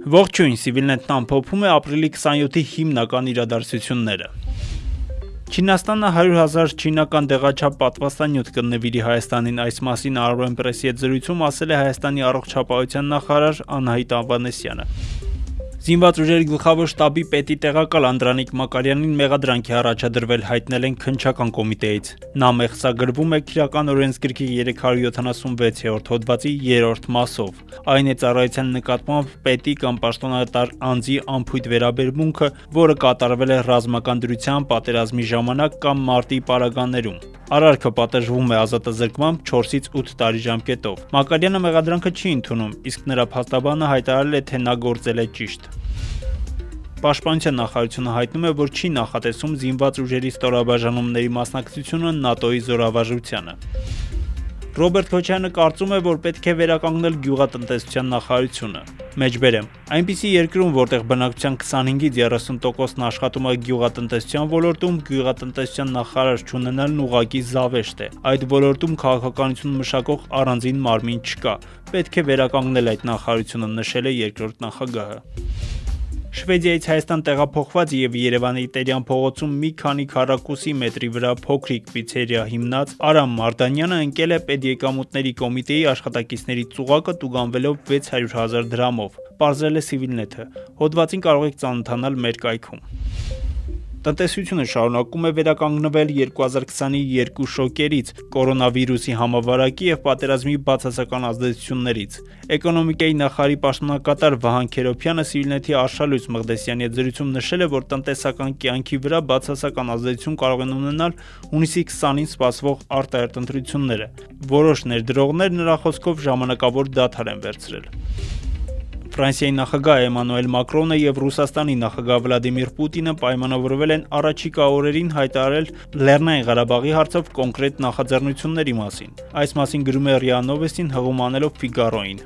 Ողջույն, Civilnet-ն ամփոփում է ապրիլի 27-ի հիմնական իրադարձությունները։ Չինաստանը 100 հազար չինական դեղաչափ պատվաստանյութ կնվիրի Հայաստանին այս մասին Arrow-Press-ի հետ զրույցում ասել է Հայաստանի առողջապահության նախարար Անահիտ Ավանեսյանը։ Զինված ուժերի գլխավոր շտաբի պետի տեղակալ Անդրանիկ Մակարյանին մեղադրանք է առաջադրվել, հայտնել են քնչական կոմիտեից։ Նա մեղսագրվում է քրական օրենսգրքի 376-րդ հոդվածի 3-րդ մասով։ Այն է ծառայության նկատմամբ պետի կամ պաշտոնատար անձի անփույթ վերաբերմունքը, որը կատարվել է ռազմական դրության պատերազմի ժամանակ կամ մարտի պարագաներում։ Արարքը պատժվում է ազատազրկմամբ 4-ից 8 տարի ժամկետով։ Մակարյանը մեղադրանքը չի ընդունում, իսկ նրա փաստաբանը հայտարարել է, թե նա գործել է ճիշտ։ Պաշտպանության նախարարությունը հայտնում է, որ չի նախատեսում զինված ուժերի ստորաբաժանումների մասնակցությունը ՆԱՏՕ-ի զորավարժությանը։ Ռոբերտ Քոչյանը կարծում է, որ պետք է վերականգնել գյուղատնտեսության նախարարությունը։ Մեջբերեմ, այնպիսի երկրում, որտեղ բնակչության 25-ից 30%-ն աշխատում է գյուղատնտեսության ոլորտում, գյուղատնտեսության նախարար չունենալն ուղղակի զավեշտ է։ Այդ ոլորտում քաղաքականություն մշակող առանձին մարմին չկա։ Պետք է վերականգնել այդ նախարարությունը, նշել է երկրորդ նախագահը։ Շվեդիայից Հայաստան տեղափոխված եւ Երևանի Տերյան փողոցում մի քանի քառակուսի մետրի վրա փոքրիկ պիցերիա հիմնած Արամ Մարտանյանը ընկել է պետեկամուտների կոմիտեի աշխատակիցների ծուղակը տուգանվելով 600 հազար դրամով։ Պարզել է Civilnet-ը։ Հոդվածին կարող եք ծանոթանալ մեր կայքում։ Տնտեսությունը շարունակում է վերականգնվել 2020-ի երկու շոկերից՝ կորոնավիրուսի համավարակի եւ պատերազմի բացասական ազդեցություններից։ Էկոնոմիկայի նախարարի պաշտոնակատար Վահան Քերոփյանը Սիվիլնեթի Արշալույս Մղդեսյանի հետ զրույցում նշել է, որ տնտեսական կյանքի վրա բացասական ազդեցություն կարող են ունենալ հունիսի 20-ին սպասվող արտահերտ ընտրությունները։ Որոշ ներդրողներ նրա խոսքով ժամանակավոր դադար են վերցրել։ Ֆրանսիայի նախագահ Էմանուել Մակրոնը եւ Ռուսաստանի նախագահ Վլադիմիր Պուտինը պայմանավորվել են առաջիկա օրերին հայտարարել Լեռնային Ղարաբաղի հարցով կոնկրետ նախաձեռնությունների մասին։ Այս մասին գրում է ՌԻԱ Նովեստին հղում անելով Ֆիգարոին։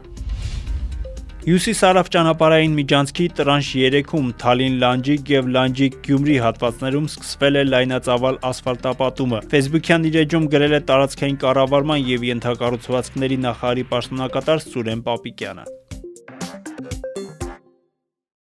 Հյուսիսարավ ճանապարհային միջանցքի տրանշ 3-ում Թալին Լանջիկ եւ Լանջիկ Գյումրի հատվածներում սկսվել է լայնածավալ ասֆալտապատումը։ Facebook-յան իր էջում գրել է տարածքային կառավարման եւ ենթակառուցվածքների նախարարի պաշտոնակատար Սուրեն Պապիկյանը։